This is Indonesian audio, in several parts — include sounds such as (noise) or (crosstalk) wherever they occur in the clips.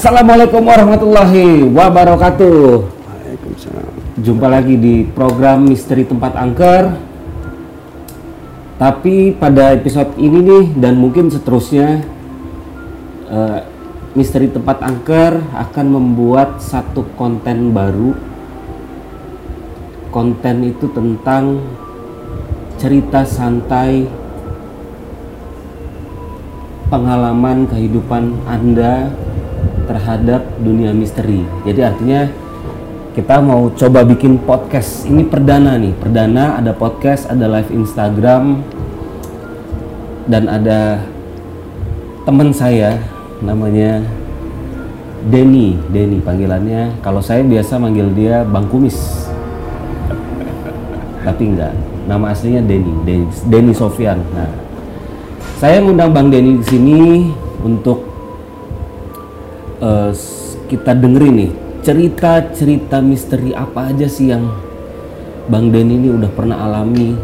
Assalamualaikum warahmatullahi wabarakatuh. Waalaikumsalam. Jumpa lagi di program Misteri Tempat Angker. Tapi pada episode ini nih dan mungkin seterusnya eh, Misteri Tempat Angker akan membuat satu konten baru. Konten itu tentang cerita santai pengalaman kehidupan Anda terhadap dunia misteri. Jadi artinya kita mau coba bikin podcast. Ini perdana nih, perdana ada podcast, ada live Instagram dan ada teman saya namanya Denny, Denny panggilannya. Kalau saya biasa manggil dia Bang Kumis. Tapi enggak, nama aslinya Denny, Denny, Denny Sofyan. Nah, saya ngundang Bang Denny di sini untuk s- kita dengerin nih cerita-cerita misteri apa aja sih yang Bang Denny ini udah pernah alami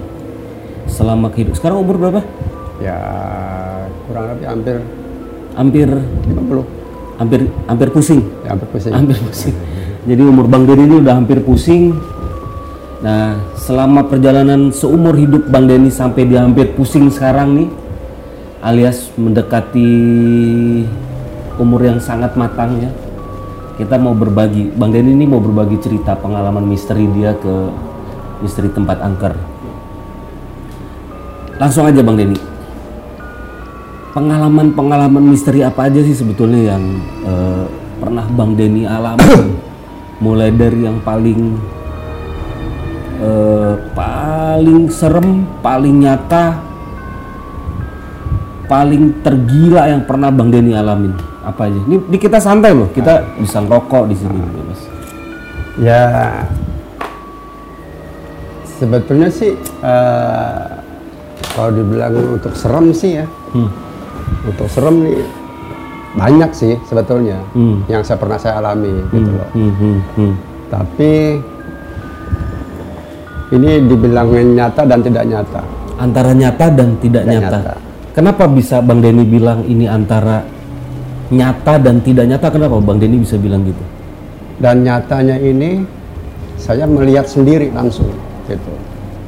selama kehidupan. Sekarang umur berapa? Ya kurang lebih hampir Hampir 50. hampir hampir pusing. Ya hampir pusing. Hampir pusing. Jadi umur Bang Denny ini udah hampir pusing. Nah, selama perjalanan seumur hidup Bang Denny sampai dia hampir pusing sekarang nih, alias mendekati umur yang sangat matang ya, kita mau berbagi. Bang Denny ini mau berbagi cerita pengalaman misteri dia ke misteri tempat angker. Langsung aja Bang Denny. Pengalaman-pengalaman misteri apa aja sih sebetulnya yang eh, pernah Bang Denny alami? (coughs) Mulai dari yang paling eh, paling serem, paling nyata, paling tergila yang pernah Bang Denny alamin. Apa aja? Ini, ini kita santai loh, kita bisa ngerokok di sini, Mas. Ya sebetulnya sih eh, kalau dibilang untuk serem sih ya, Hmm. untuk serem nih banyak sih sebetulnya Hmm. yang saya pernah saya alami gitu loh. Hmm, hmm, hmm. Tapi ini dibilangin nyata dan tidak nyata. Antara nyata dan tidak Tidak nyata. nyata. Kenapa bisa Bang Denny bilang ini antara nyata dan tidak nyata? Kenapa Bang Denny bisa bilang gitu? Dan nyatanya ini saya melihat sendiri langsung gitu.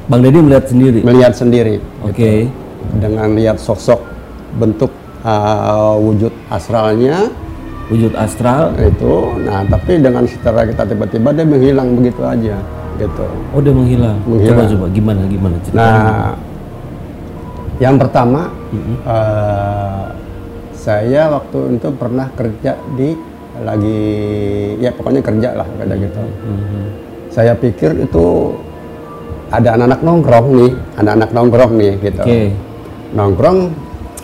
Bang Denny melihat sendiri. Melihat sendiri Oke. dengan lihat sosok bentuk uh, wujud astralnya Wujud astral. itu nah tapi dengan setelah kita tiba-tiba dia menghilang begitu aja gitu Oh, dia menghilang. Menghilang. Coba coba gimana gimana ceritanya? nah yang pertama uh, saya waktu itu pernah kerja di lagi ya pokoknya kerja lah kayak gitu Mhm. saya pikir itu ada anak-anak nongkrong nih anak-anak nongkrong nih gitu Oke. nongkrong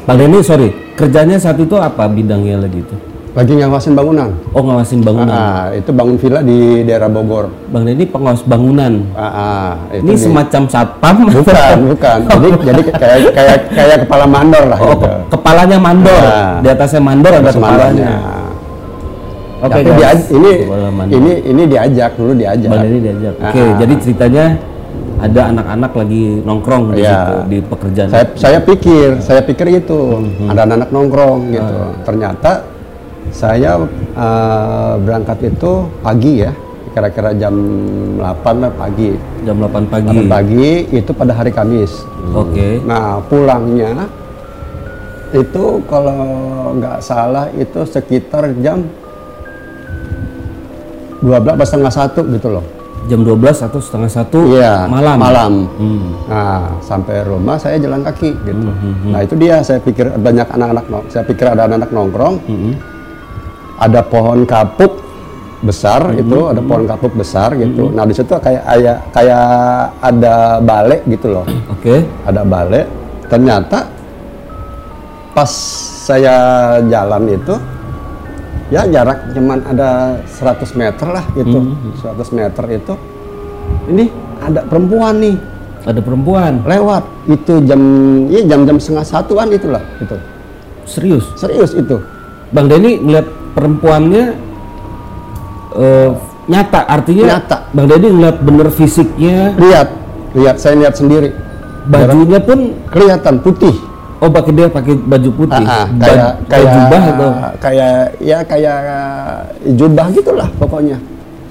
Bang Denny sorry, kerjanya saat itu apa bidangnya lagi itu? Lagi ngawasin bangunan Oh ngawasin bangunan. Ah, itu bangun villa di daerah Bogor. Bang Denny pengawas bangunan. Ah, ah, itu Ini di- semacam satpam. bukan, (laughs) bukan. Jadi jadi kayak kayak kayak kepala mandor lah Oh, gitu. ke- kepalanya mandor. Nah. Di atasnya mandor ada kepalanya. Oke, Tapi guys. dia, ini ini ini diajak dulu diajak. Bang Denny diajak. Oke, Ah. jadi ceritanya ada anak-anak lagi nongkrong di Iya. situ di pekerjaan. Saya saya pikir, saya pikir itu Mhm. ada anak-anak nongkrong gitu. Ah. Ternyata saya eh, berangkat itu pagi ya, kira-kira jam 8 lah pagi. Jam 8 pagi. 8 pagi itu pada hari Kamis. Oke. Nah pulangnya itu kalau nggak salah itu sekitar jam 12 atau setengah satu gitu loh. Jam 12 atau setengah satu Iya. malam. Malam. Hmm. Nah sampai rumah saya jalan kaki gitu. Hmm, Nah itu dia saya pikir banyak anak-anak saya pikir ada anak-anak nongkrong. Hmm. Ada pohon kapuk besar Hmm, itu ada pohon kapuk besar gitu. Nah di situ kayak kayak kayak ada balai gitu loh. Oke. ada balik ternyata pas saya jalan itu ya jarak cuman ada 100 meter lah gitu 100 meter itu ini ada perempuan nih Ada perempuan. lewat itu jam ya jam-jam setengah satuan itulah itu Serius. serius itu Bang Denny ngeliat perempuannya eh, nyata, artinya Nyata. Bang Denny ngeliat bener fisiknya, lihat lihat saya lihat sendiri bajunya pun kelihatan putih Oh, pakai dia pakai baju putih. Ah, ah, Ba- kayak kayak jubah atau kayak ya kayak jubah gitulah pokoknya.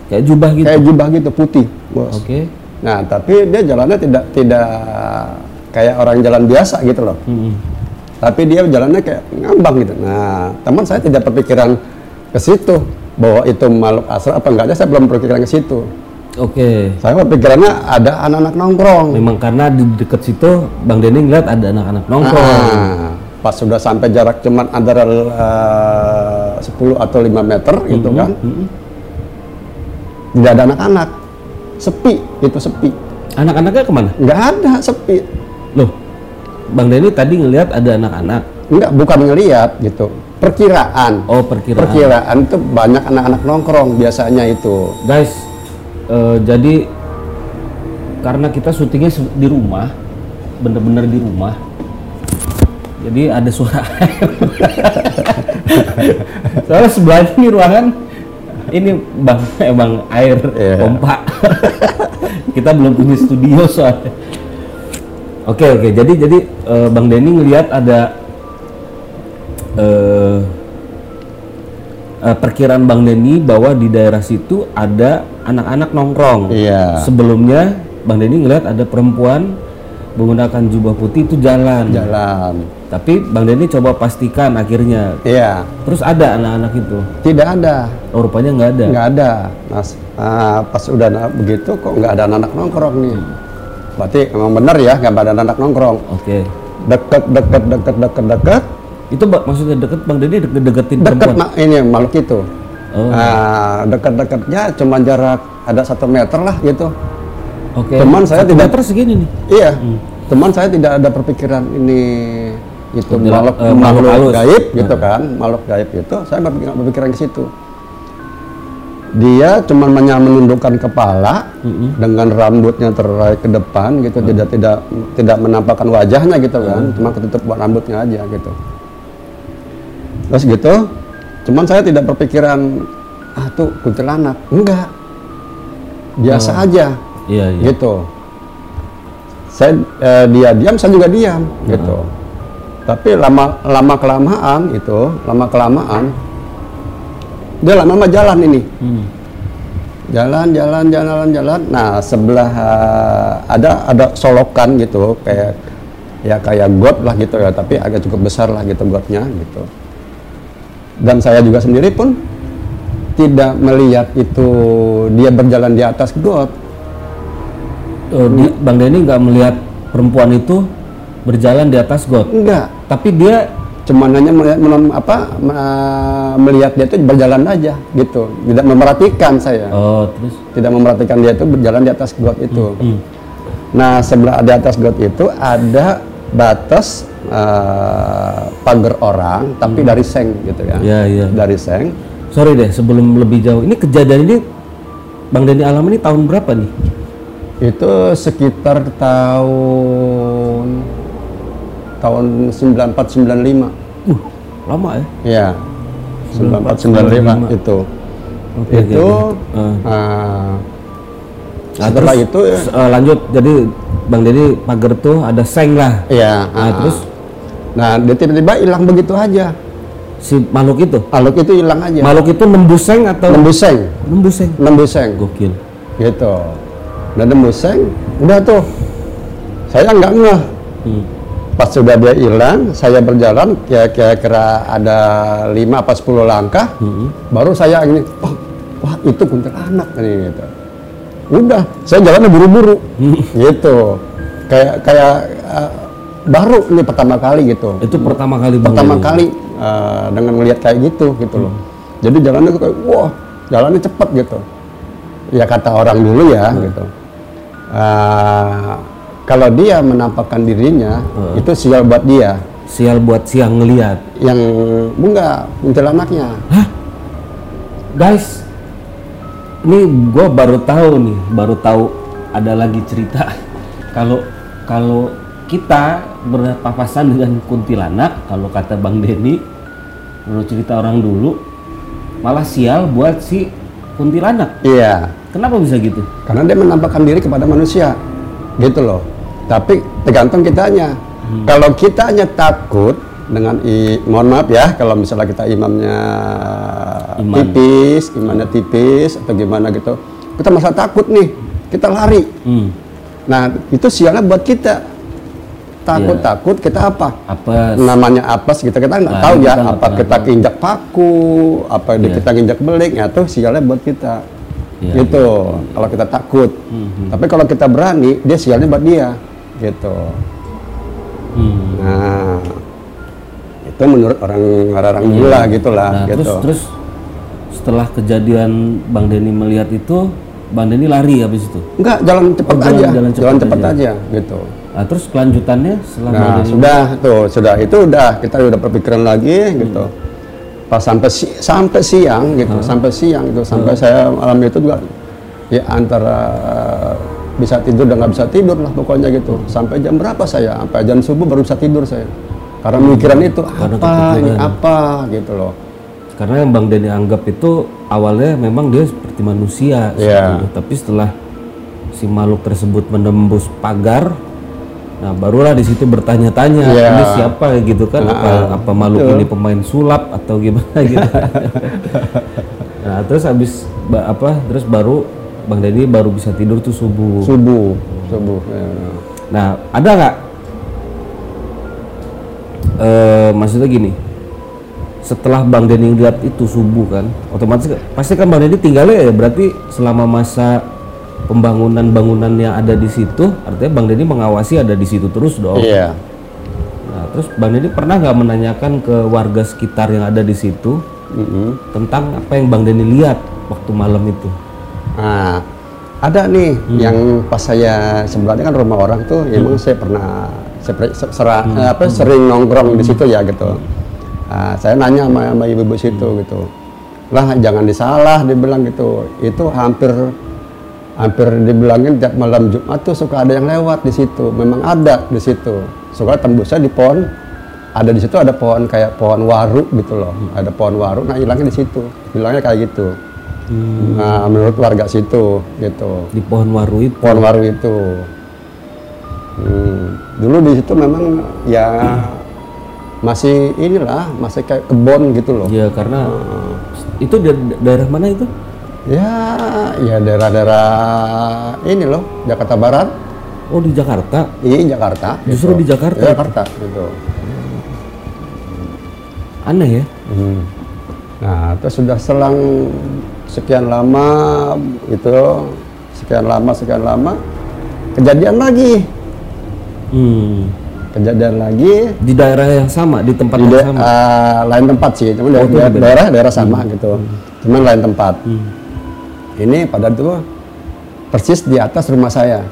kayak jubah gitu. Kayak jubah gitu putih, Bos. Oke. Nah, tapi dia jalannya tidak tidak kayak orang jalan biasa gitu loh. Mm-mm. Tapi dia jalannya kayak ngambang gitu. Nah, teman saya tidak berpikiran ke situ bahwa itu makhluk astral apa enggaknya saya belum berpikiran ke situ. Oke. Saya berpikirannya ada anak-anak nongkrong. Memang karena di deket situ Bang Denny ngeliat ada anak-anak nongkrong. Ah, pas sudah sampai jarak cuman antara eh, 10 atau 5 meter gitu kan. Mm-mm. Tidak ada anak-anak. Sepi, itu sepi. Anak-anaknya ke mana? Nggak ada, sepi. Loh, Bang Denny tadi ngeliat ada anak-anak. Enggak, bukan ngelihat gitu. Perkiraan. Oh, perkiraan. Perkiraan itu banyak anak-anak nongkrong biasanya itu. Guys, eh, jadi karena kita syutingnya di rumah, bener-bener di rumah. Jadi ada suara (laughs) air. Soalnya sebelahnya ini ruangan ini bang emang air Iya. pompa. (laughs) kita belum punya studio soalnya. Oke oke jadi jadi eh, bang Denny ngelihat ada eh, eh, perkiraan Bang Denny bahwa di daerah situ ada anak-anak nongkrong. Iya. Sebelumnya Bang Denny ngeliat ada perempuan menggunakan jubah putih itu jalan. Jalan. Tapi Bang Denny coba pastikan akhirnya. Iya, Terus ada anak-anak itu. tidak ada. Oh, rupanya nggak ada. Nggak ada. Mas, ah, pas udah begitu kok nggak ada anak nongkrong nih. Berarti emang benar ya nggak ada anak nongkrong. Oke. Deket, deket, deket, deket, deket. Itu maksudnya deket Bang Denny deket deketin Deket perempuan. ma- ini makhluk itu. Oh. Nah, deket-deketnya cuma jarak ada satu meter lah gitu. Oke. Teman saya Satu tidak- meter segini nih. Iya. Teman saya tidak ada perpikiran ini itu makhluk, eh, makhluk gaib gitu kan, makhluk gaib itu saya nggak berpikir- berpikiran ke situ. Dia cuma menundukkan kepala dengan rambutnya terai ke depan gitu, tidak tidak tidak menampakkan wajahnya gitu kan, cuma ketutup buat rambutnya aja gitu. Terus gitu, cuman saya tidak berpikiran ah tuh kuntilanak, enggak, biasa aja Iya iya. gitu. Saya eh, dia diam, saya juga diam gitu. Tapi lama lama kelamaan itu, lama kelamaan dia lama-lama jalan ini. Hmm. Jalan, jalan, jalan, jalan. Nah, sebelah eh, ada ada solokan gitu, kayak ya kayak got lah gitu ya, tapi agak cukup besar lah gitu gotnya gitu. Dan saya juga sendiri pun tidak melihat itu dia berjalan di atas got. Oh, di- Bang Denny nggak melihat perempuan itu berjalan di atas got. Enggak, Tapi dia cuman hanya melihat menon- apa me- melihat dia itu berjalan aja gitu. Tidak memerhatikan saya. Oh terus? Tidak memerhatikan dia itu berjalan di atas got itu. Hmm. nah sebelah di atas got itu ada batas eh, pagar orang tapi dari seng gitu ya. Iya, iya. dari seng. Sorry deh, sebelum lebih jauh, ini kejadian ini Bang Denny alami ini tahun berapa nih? itu sekitar tahun tahun 9495 Uh, lama ya? ya 9495 itu. Oke, itu oke. Eh. ah, Nah, setelah terus, itu ya, eh, lanjut, jadi Bang Denny pagar tuh ada seng lah. ya Nah, ah, terus? Nah dia tiba-tiba hilang begitu aja. Si makhluk itu, makhluk itu hilang aja. Makhluk itu nembus seng atau? Nembus seng. Nembus seng? nembus seng. Gokil. gitu. Dan nembus seng. Udah tuh. Saya nggak ngeh. Hmm. Pas sudah dia hilang saya berjalan kira- kira-kira ada 5 apa 10 langkah Hmm. baru saya ini oh, wah itu kuntilanak ini gitu. Udah saya jalannya buru-buru. Hmm. gitu. Kayak kayak eh, baru ini pertama kali gitu. Itu pertama kali pertama kali eh, dengan melihat kayak gitu gitu loh. Jadi jalannya kayak wah jalannya cepet gitu. Ya kata orang dulu ya gitu. Eh, kalau dia menampakkan dirinya itu sial buat dia Sial buat siang ngeliat. yang enggak kuntilanaknya Hah? Guys, ini gue baru tahu nih, baru tahu ada lagi cerita. (laughs) Kalau kalau kita berpapasan dengan kuntilanak, kalau kata Bang Denny, menurut cerita orang dulu, malah sial buat si kuntilanak. iya Kenapa bisa gitu? karena dia menampakkan diri kepada manusia gitu loh tapi tergantung kitanya Kalau kita hanya takut dengan i, mohon maaf ya kalau misalnya kita imamnya Iman. tipis, imannya tipis atau gimana gitu. Kita masa takut nih, kita lari. Hmm. Nah, itu sialnya buat kita. Takut-takut kita apa? Apa? namanya apa sih kita kita nggak Nah, tahu kita ya nggak apa kita tahu. injak paku apa Iya. kita injak belik ya tuh sialnya buat kita Iya, gitu kalau kita takut Mhm. tapi kalau kita berani dia sialnya buat dia gitu Hmm. nah itu menurut orang orang gila gitu lah Nah, gitu terus terus setelah kejadian Bang Denny melihat itu, Bang Denny lari habis itu. enggak jalan cepat Oh, aja jalan jalan, cepat cepat aja. aja. gitu Nah, terus kelanjutannya setelah Bang Nah, Denny sudah tuh, sudah itu udah kita udah berpikiran lagi gitu. Pas sampai si- sampai siang gitu, sampai siang gitu, sampai saya malam itu juga ya antara bisa tidur dan nggak bisa tidur lah pokoknya gitu. Sampai jam berapa saya? Sampai jam subuh baru bisa tidur saya. Karena mikiran itu Karena apa ini apa gitu loh. karena yang Bang Denny anggap itu awalnya memang dia seperti manusia, Iya. gitu. tapi setelah si makhluk tersebut menembus pagar, nah barulah di situ bertanya-tanya Iya. ini siapa gitu kan? Apa apa makhluk ini pemain sulap atau gimana (laughs) gitu? (laughs) nah terus habis apa? Terus baru Bang Denny baru bisa tidur tuh subuh. Subuh, subuh. ya. Nah, ada nggak? Eh, maksudnya gini, setelah Bang Denny lihat itu subuh kan, otomatis pasti kan Bang Denny tinggalnya ya berarti selama masa pembangunan bangunan yang ada di situ, artinya Bang Denny mengawasi ada di situ terus dong. Iya. Nah, terus Bang Denny pernah nggak menanyakan ke warga sekitar yang ada di situ Mm-mm. tentang apa yang Bang Denny lihat waktu malam itu? Nah, ada nih yang pas saya sebenarnya kan rumah orang tuh emang saya pernah saya sera- eh, apa sering nongkrong di situ ya gitu. Nah, saya nanya sama, sama ibu-ibu situ gitu. Lah jangan disalah dibilang gitu. Itu hampir hampir dibilangin tiap malam Jumat tuh suka ada yang lewat di situ. Memang ada di situ. Suka tembusnya di pohon ada di situ ada pohon kayak pohon waru gitu loh. Ada pohon waru, nah hilangnya di situ. Bilangnya kayak gitu. Nah, menurut warga situ gitu. Di pohon waru itu. Pohon waru itu. Hmm, Dulu di situ memang ya masih inilah, masih kayak kebon gitu loh. Ya karena itu da- daerah mana itu? Ya, ya daerah-daerah ini loh, Jakarta Barat. Oh di Jakarta. Iya, Jakarta. Justru di Jakarta Iya, itu? Jakarta gitu. Aneh ya. Hmm. Nah, terus sudah selang sekian lama itu, sekian lama, sekian lama, kejadian lagi, Hmm. kejadian lagi Di daerah yang sama, di tempat di yang sama. eh, lain tempat sih, cuma Oh, da- itu da- beda. daerah daerah sama gitu, cuman lain tempat. Hmm. Ini pada itu persis di atas rumah saya.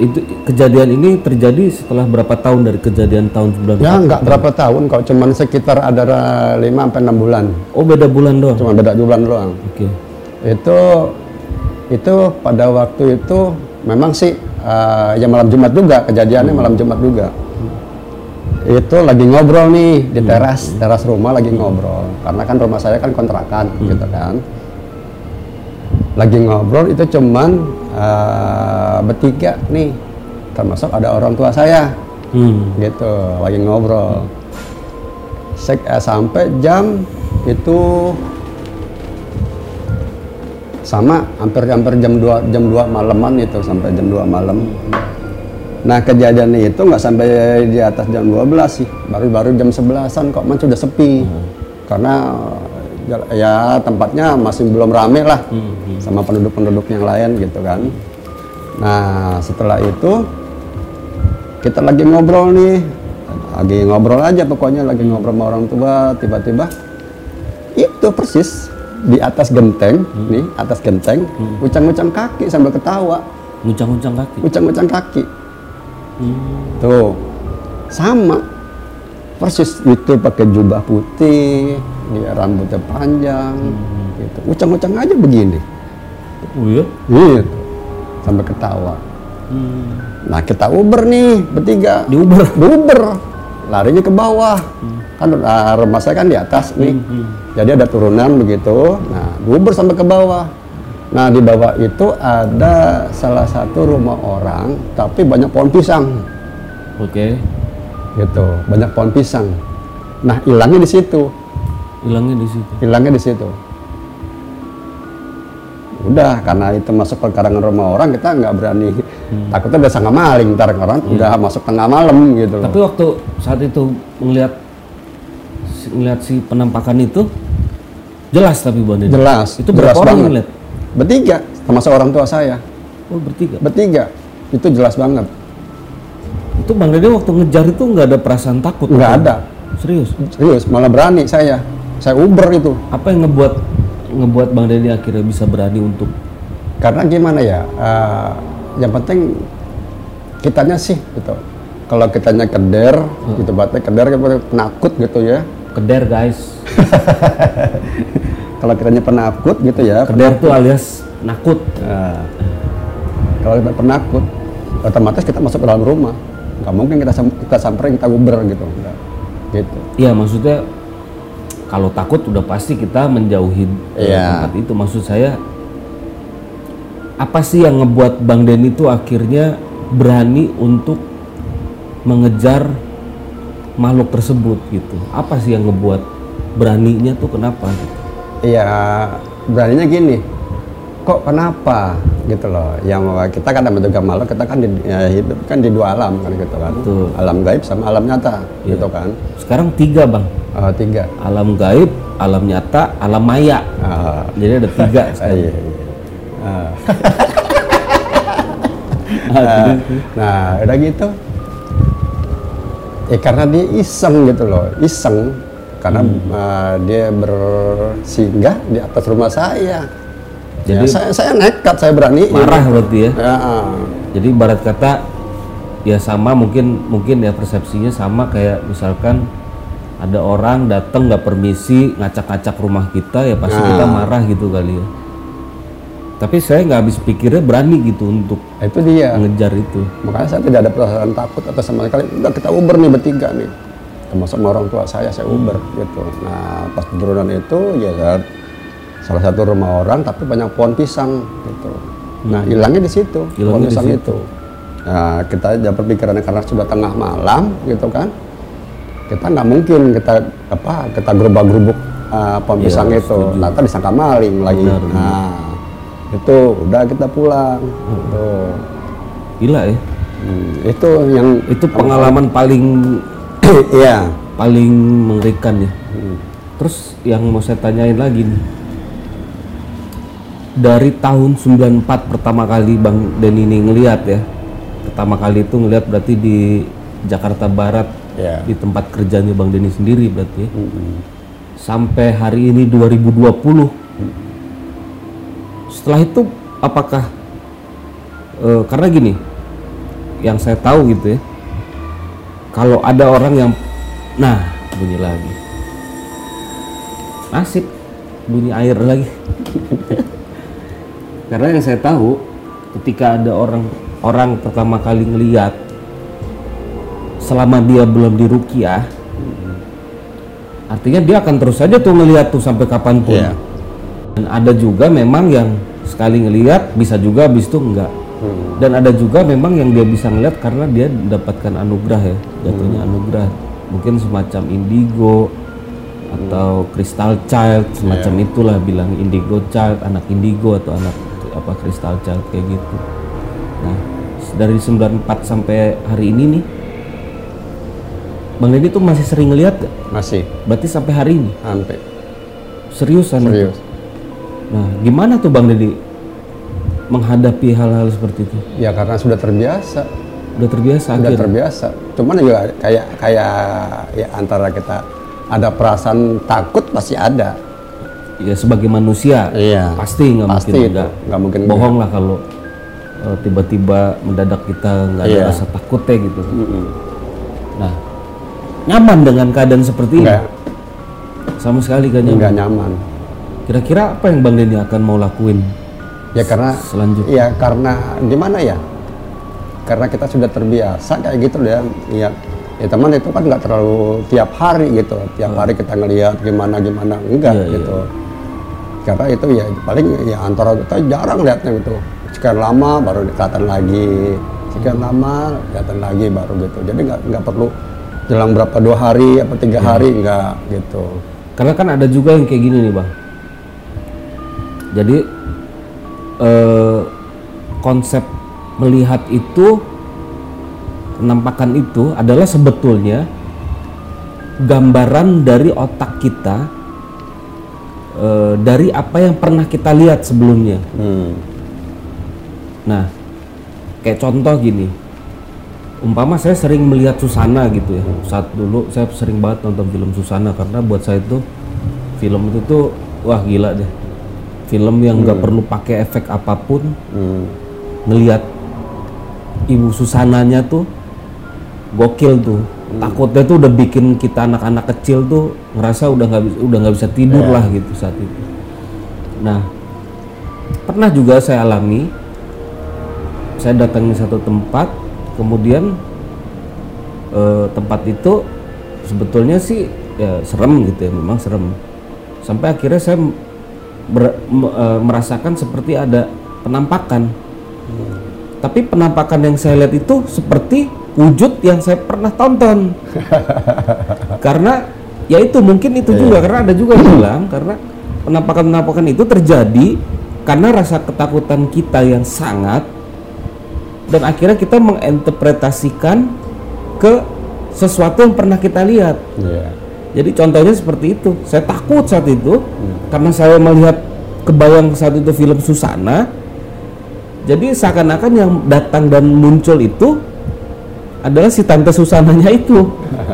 Itu kejadian ini terjadi setelah berapa tahun dari kejadian tahun 94? Ya nggak berapa tahun, kok cuman sekitar ada 5 sampai 6 bulan, Oh beda bulan doang. cuma beda bulan doang. Oke. itu itu pada waktu itu memang sih eh, ya malam Jumat juga kejadiannya malam Jumat juga itu lagi ngobrol nih di teras teras rumah lagi ngobrol karena kan rumah saya kan kontrakan gitu kan lagi ngobrol itu cuman eh, bertiga nih. Termasuk ada orang tua saya. Hmm. gitu lagi ngobrol. Sek- eh, sampai jam itu sama hampir hampir jam 2 jam 2 malaman itu sampai jam 2 malam. Nah kejadiannya itu nggak sampai di atas jam 12 sih. Baru baru jam 11an kok man sudah sepi. Karena jal- ya tempatnya masih belum rame lah sama penduduk-penduduk yang lain gitu kan. Nah setelah itu kita lagi ngobrol nih. Lagi ngobrol aja pokoknya lagi ngobrol sama orang tua tiba-tiba itu persis di atas genteng nih atas genteng ucang-ucang kaki sambil ketawa. Nguncang-nguncang kaki. ucang-ucang kaki. Hmm. tuh sama. Persis itu pakai jubah putih dia rambutnya panjang gitu ucang-ucang aja begini Oh iya? gitu sampai ketawa Hmm. Nah kita Uber nih bertiga. Di Uber? Di Uber. Larinya ke bawah. Kan uh, rumah saya kan di atas nih. Jadi ada turunan begitu. Nah di Uber sampai ke bawah. Nah di bawah itu ada salah satu rumah orang, tapi banyak pohon pisang. Oke. gitu banyak pohon pisang nah hilangnya di situ Hilangnya di situ. hilangnya di situ udah karena itu masuk ke karangan rumah orang kita nggak berani takutnya udah sangat maling ntar orang udah masuk tengah malam gitu loh Tapi waktu saat itu melihat melihat si penampakan itu jelas tapi Deddy. jelas Itu jelas berapa orang yang banget. ngeliat? bertiga termasuk orang tua saya Oh bertiga. bertiga itu jelas banget Itu Bang Deddy waktu ngejar itu nggak ada perasaan takut? nggak ada Serius? serius malah berani saya saya uber itu. Apa yang ngebuat ngebuat Bang Deddy akhirnya bisa berani untuk karena gimana ya eh, yang penting kitanya sih gitu. Kalau kitanya keder gitu berarti keder kan penakut gitu ya. Keder guys? (laughs) kalau kitanya penakut gitu ya. Keder tuh alias nakut. Nah, kalau kita penakut otomatis kita masuk ke dalam rumah. Nggak mungkin kita kita samperin kita uber gitu. Gitu. Iya maksudnya kalau takut udah pasti kita menjauhi eh, Iya. tempat itu. Maksud saya apa sih yang ngebuat Bang Denny itu akhirnya berani untuk mengejar makhluk tersebut gitu? Apa sih yang ngebuat beraninya tuh kenapa? Gitu? Iya, beraninya gini. Kok kenapa gitu loh? Yang kita kan juga malu, kita kan di, ya, hidup kan di dua alam kan gitu kan. Betul. Alam gaib sama alam nyata gitu kan. Sekarang tiga bang, Eh, tiga. alam gaib, alam nyata, alam maya. Ah, Jadi ada tiga. ah, (laughs) sekarang. iya, iya. Ah, (laughs) Ah, nah, udah gitu. Eh karena dia iseng gitu loh, iseng karena Hmm. eh, dia bersinggah di atas rumah saya. Jadi- Jadi saya, saya nekat, saya berani. Marah berarti ya? Ya. Jadi barat kata ya sama mungkin mungkin ya persepsinya sama kayak misalkan ada orang datang nggak permisi ngacak-ngacak rumah kita ya pasti kita Nah. marah gitu kali ya. Tapi saya nggak habis pikirnya berani gitu untuk Nah, itu dia. ngejar itu. Makanya saya tidak ada perasaan takut atau sama sekali. Udah kita Uber nih bertiga nih. Termasuk orang tua saya, saya Uber gitu. Nah pas turunan itu ya salah satu rumah orang tapi banyak pohon pisang gitu. Nah hilangnya di situ, pohon Hilangnya di pisang situ. itu. Nah kita ada berpikirannya karena sudah tengah malam gitu kan. Kita nggak mungkin kita apa kita gerubah-gerubuk uh, pohon Iya, pisang itu. ntar disangka maling lagi. Benar, benar. Nah itu udah kita pulang. Gitu. Gila ya. Hmm, itu yang Itu pengalaman paling (coughs) iya paling mengerikan ya. Terus yang mau saya tanyain lagi nih. Dari tahun 94 pertama kali Bang Denny ini ngelihat ya. Pertama kali itu ngelihat berarti di Jakarta Barat Iya. di tempat kerjanya Bang Denny sendiri berarti ya. Mm-mm. Sampai hari ini 2020. Setelah itu apakah eh, karena gini yang saya tahu gitu ya. Kalau ada orang yang nah bunyi lagi. Nasib bunyi air lagi. (laughs) Karena yang saya tahu ketika ada orang orang pertama kali ngeliat selama dia belum dirukiah artinya dia akan terus saja tuh ngeliat tuh sampai kapan pun Iya. dan ada juga memang yang sekali ngeliat bisa juga habis itu enggak. Dan ada juga memang yang dia bisa ngeliat karena dia mendapatkan anugerah ya jatuhnya anugerah. Mungkin semacam indigo atau crystal child semacam itulah bilang indigo child anak indigo atau anak apa crystal child kayak gitu. Nah dari 94 sampai hari ini nih Bang Deddy tuh masih sering ngeliat gak? masih Berarti sampai hari ini sampai seriusan itu? serius Nah, gimana tuh Bang Deddy menghadapi hal-hal seperti itu? ya karena sudah terbiasa Udah terbiasa sudah akhirnya. terbiasa cuman juga kayak kayak ya antara kita ada perasaan takut pasti ada Ya sebagai manusia Iya. pasti nggak mungkin itu. nggak mungkin bohong lah kalau eh, tiba-tiba mendadak kita nggak ada Iya. rasa takutnya gitu. Nah, nyaman dengan keadaan seperti ini? enggak. Sama sekali gak nyaman. enggak nyaman. Kira-kira apa yang Bang Deddy akan mau lakuin ya karena selanjutnya? ya karena gimana ya? Karena kita sudah terbiasa kayak gitu ya ya ya teman itu kan nggak terlalu tiap hari gitu. Tiap hari kita ngelihat gimana gimana enggak iya. gitu. Karena itu ya paling ya antara kita jarang lihatnya gitu. Sekian lama baru kelihatan lagi. Sekian lama kelihatan lagi baru gitu. Jadi nggak nggak perlu jelang berapa dua hari apa tiga Iya. hari nggak gitu Karena kan ada juga yang kayak gini nih bang. Jadi eh, konsep melihat itu, penampakan itu adalah sebetulnya gambaran dari otak kita eh, dari apa yang pernah kita lihat sebelumnya. hmm. Nah, kayak contoh gini, umpama saya sering melihat Susana gitu ya. Saat dulu saya sering banget nonton film Susana karena buat saya itu film itu tuh wah gila deh. Film yang nggak perlu pakai efek apa pun, Hmm. ngelihat ibu Susananya tuh gokil tuh. Takutnya tuh udah bikin kita anak-anak kecil tuh ngerasa udah nggak bisa udah nggak bisa tidur lah gitu saat itu. Nah, pernah juga saya alami saya datangi satu tempat kemudian eh, tempat itu sebetulnya sih ya serem gitu ya memang serem. Sampai akhirnya saya ber- me- eh, merasakan seperti ada penampakan. Tapi penampakan yang saya lihat itu seperti wujud yang saya pernah tonton. (laughs) Karena ya itu mungkin itu juga karena ada juga yang bilang karena penampakan-penampakan itu terjadi karena rasa ketakutan kita yang sangat dan akhirnya kita menginterpretasikan ke sesuatu yang pernah kita lihat. Iya. Jadi contohnya seperti itu. Saya takut saat itu karena saya melihat kebayang saat itu film Susana. Jadi seakan-akan yang datang dan muncul itu adalah si tante Susananya itu.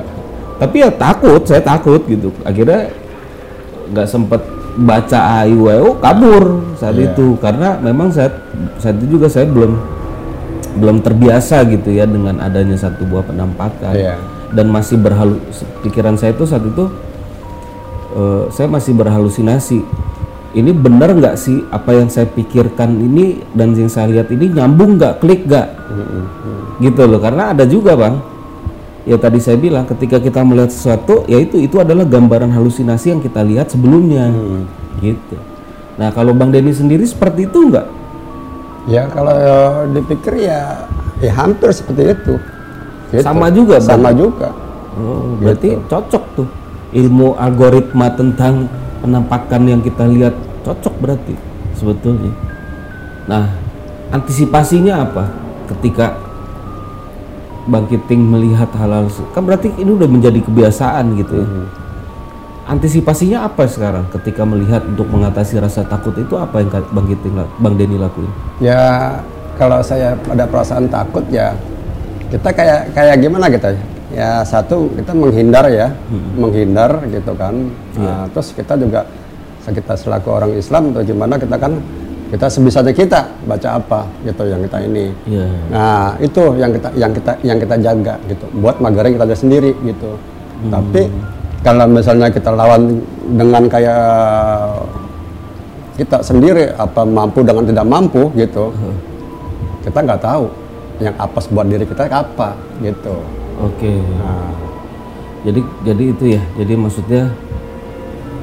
(laughs) Tapi ya takut, saya takut gitu. Akhirnya nggak sempet baca AIWO kabur saat Iya. itu karena memang saat saat itu juga saya belum belum terbiasa gitu ya dengan adanya satu buah penampakan. Iya. dan masih berhalu pikiran saya itu saat itu eh, saya masih berhalusinasi. Ini benar nggak sih apa yang saya pikirkan ini dan yang saya lihat ini nyambung nggak klik nggak? Gitu loh karena ada juga bang. Ya tadi saya bilang ketika kita melihat sesuatu ya itu itu adalah gambaran halusinasi yang kita lihat sebelumnya. Gitu. Nah kalau bang Denny sendiri seperti itu nggak Ya kalau dipikir ya ya hampir seperti itu. Gitu. Sama juga, Bang? Sama juga. Oh, berarti cocok tuh ilmu algoritma tentang penampakan yang kita lihat cocok berarti sebetulnya. Nah, antisipasinya apa ketika Bang Kiting melihat hal-hal kan berarti ini udah menjadi kebiasaan gitu ya. Antisipasinya apa sekarang ketika melihat untuk mengatasi rasa takut itu apa yang Bang Kiting la- Bang Denny lakuin? Ya kalau saya ada perasaan takut ya kita kayak kayak gimana kita ya? Ya satu kita menghindar ya, menghindar gitu kan. Nah, terus kita juga kita selaku orang Islam atau gimana kita kan kita sebisanya kita baca apa gitu yang kita ini. Iya. Nah, itu yang kita yang kita yang kita jaga gitu. Buat magaring kita sendiri gitu. Tapi kalau misalnya kita lawan dengan kayak kita sendiri apa mampu dengan tidak mampu gitu. Kita nggak tahu yang apa buat diri kita apa gitu. Oke. Nah, Jadi jadi itu ya. Jadi maksudnya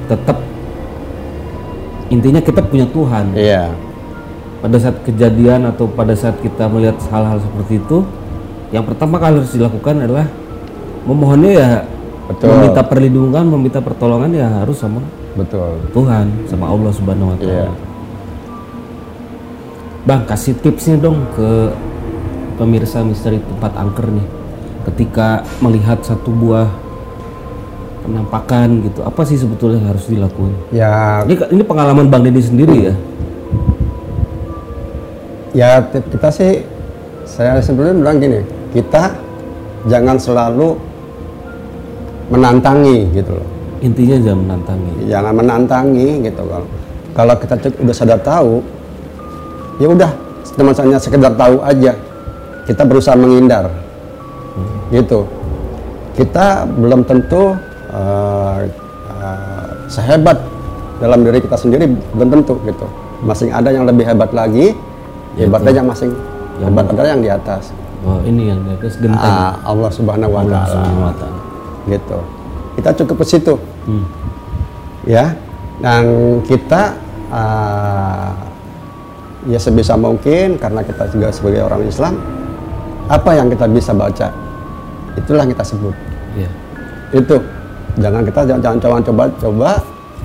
tetap intinya kita punya Tuhan. iya. Pada saat kejadian atau pada saat kita melihat hal-hal seperti itu, yang pertama kali harus dilakukan adalah memohonnya ya Betul. meminta perlindungan, meminta pertolongan ya harus sama Betul. Tuhan, sama Allah Subhanahu wa taala. Iya. Bang, kasih tipsnya dong ke pemirsa misteri tempat angker nih. Ketika melihat satu buah penampakan gitu, apa sih sebetulnya yang harus dilakukan? Ya Ini ini pengalaman Bang Deddy sendiri ya. Ya kita sih, saya sebelumnya bilang gini, kita jangan selalu menantangi gitu loh. Intinya jangan menantangi. Jangan menantangi gitu kalau kalau kita cek- udah sadar tahu, ya udah cuma hanya sekedar tahu aja. Kita berusaha menghindar, gitu. Kita belum tentu eh, eh, sehebat dalam diri kita sendiri belum tentu gitu. Masing ada yang lebih hebat lagi, hebatnya yang masing hebat adalah yang di atas. Wah, ini yang di atas genteng Ah, Allah Subhanahu wa taala. Gitu. Kita cukup ke situ. Hmm. Ya. Dan kita ah, ya sebisa mungkin karena kita juga sebagai orang Islam apa yang kita bisa baca itulah yang kita sebut Iya. itu jangan kita jangan jangan coba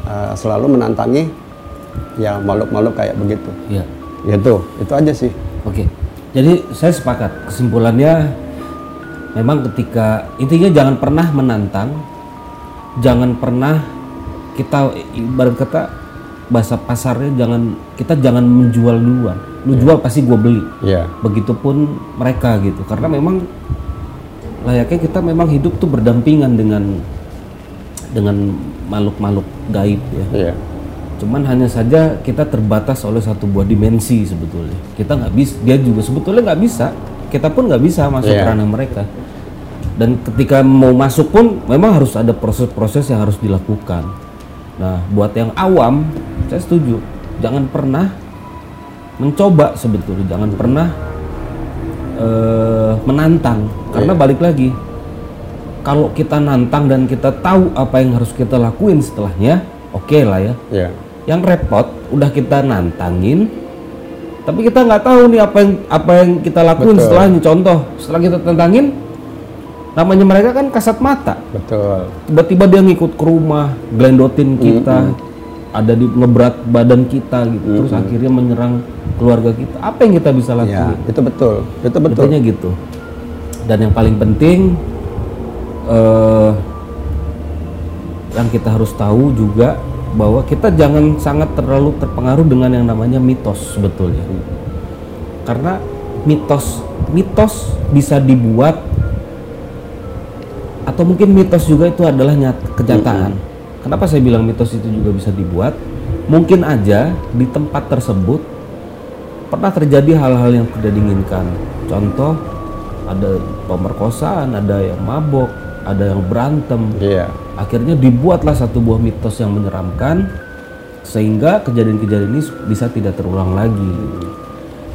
uh, selalu menantangi ya makhluk-makhluk kayak begitu Iya. gitu itu aja sih Oke. Jadi saya sepakat. Kesimpulannya memang ketika intinya jangan pernah menantang, jangan pernah kita ibarat kata bahasa pasarnya jangan kita jangan menjual duluan. Lu jual pasti gua beli. ya Begitupun mereka gitu. Karena memang layaknya kita memang hidup tuh berdampingan dengan dengan makhluk-makhluk gaib ya. iya Cuman hanya saja kita terbatas oleh satu buah dimensi sebetulnya. Kita nggak bisa, dia juga sebetulnya nggak bisa. Kita pun nggak bisa masuk ke ranah mereka. Dan ketika mau masuk pun memang harus ada proses-proses yang harus dilakukan. Nah, buat yang awam, saya setuju. Jangan pernah mencoba sebetulnya, jangan pernah eh, menantang. Karena balik lagi, kalau kita nantang dan kita tahu apa yang harus kita lakuin setelahnya, oke lah ya. iya Yang repot udah kita nantangin, tapi kita nggak tahu nih apa yang apa yang kita lakuin Betul. setelahnya. Contoh, setelah kita tantangin, namanya mereka kan kasat mata. betul Tiba-tiba dia ngikut ke rumah, glendotin kita, ada di ngeberat badan kita gitu, terus akhirnya menyerang keluarga kita. Apa yang kita bisa ya lakuin? itu betul itu betul Betulnya gitu. Dan yang paling penting eh yang kita harus tahu juga bahwa kita jangan sangat terlalu terpengaruh dengan yang namanya mitos sebetulnya. Karena mitos mitos bisa dibuat atau mungkin mitos juga itu adalah nyat, kenyataan. Kenapa saya bilang mitos itu juga bisa dibuat? Mungkin aja di tempat tersebut pernah terjadi hal-hal yang tidak diinginkan. Contoh, ada pemerkosaan, ada yang mabok, ada yang berantem. iya Akhirnya dibuatlah satu buah mitos yang menyeramkan sehingga kejadian-kejadian ini bisa tidak terulang lagi.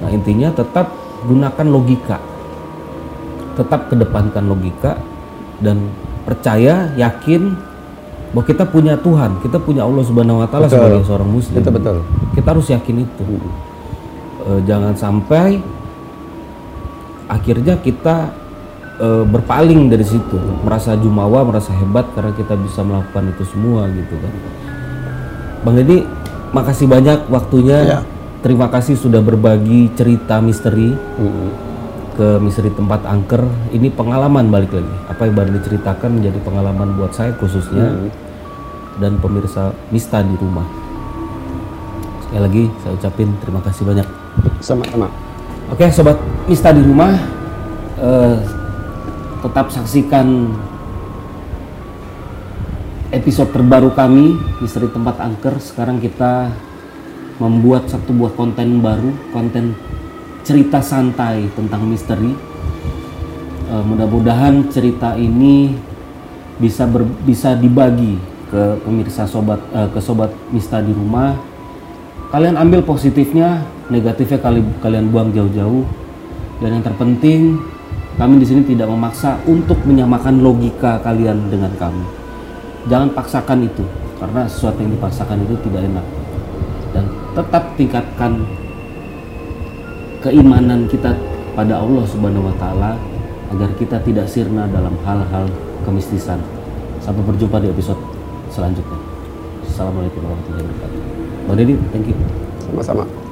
Nah, intinya tetap gunakan logika. Tetap kedepankan logika dan percaya, yakin bahwa kita punya Tuhan, kita punya Allah Subhanahu wa taala sebagai seorang muslim. itu betul Kita harus yakin itu. Eh, jangan sampai akhirnya kita eh, berpaling dari situ, merasa jumawa, merasa hebat karena kita bisa melakukan itu semua gitu kan. Bang Deddy, makasih banyak waktunya. Ya. Terima kasih sudah berbagi cerita misteri Mm-mm. ke misteri tempat angker. Ini pengalaman balik lagi. Apa yang Bang Deddy ceritakan menjadi pengalaman buat saya khususnya dan pemirsa Mista di rumah. Sekali lagi saya ucapin terima kasih banyak. sama-sama Oke sobat Mista di rumah eh, tetap saksikan episode terbaru kami Misteri Tempat Angker. Sekarang kita membuat satu buah konten baru, konten cerita santai tentang misteri. Eh, mudah-mudahan cerita ini bisa ber- bisa dibagi ke pemirsa sobat eh, ke sobat Mista di rumah. Kalian ambil positifnya, negatifnya kali kalian buang jauh-jauh. Dan yang terpenting, kami di sini tidak memaksa untuk menyamakan logika kalian dengan kami. Jangan paksakan itu, karena sesuatu yang dipaksakan itu tidak enak. Dan tetap tingkatkan keimanan kita pada Allah Subhanahu wa taala agar kita tidak sirna dalam hal-hal kemistisan. Sampai berjumpa di episode selanjutnya. Assalamualaikum warahmatullahi wabarakatuh. Bang Deddy, thank you. sama-sama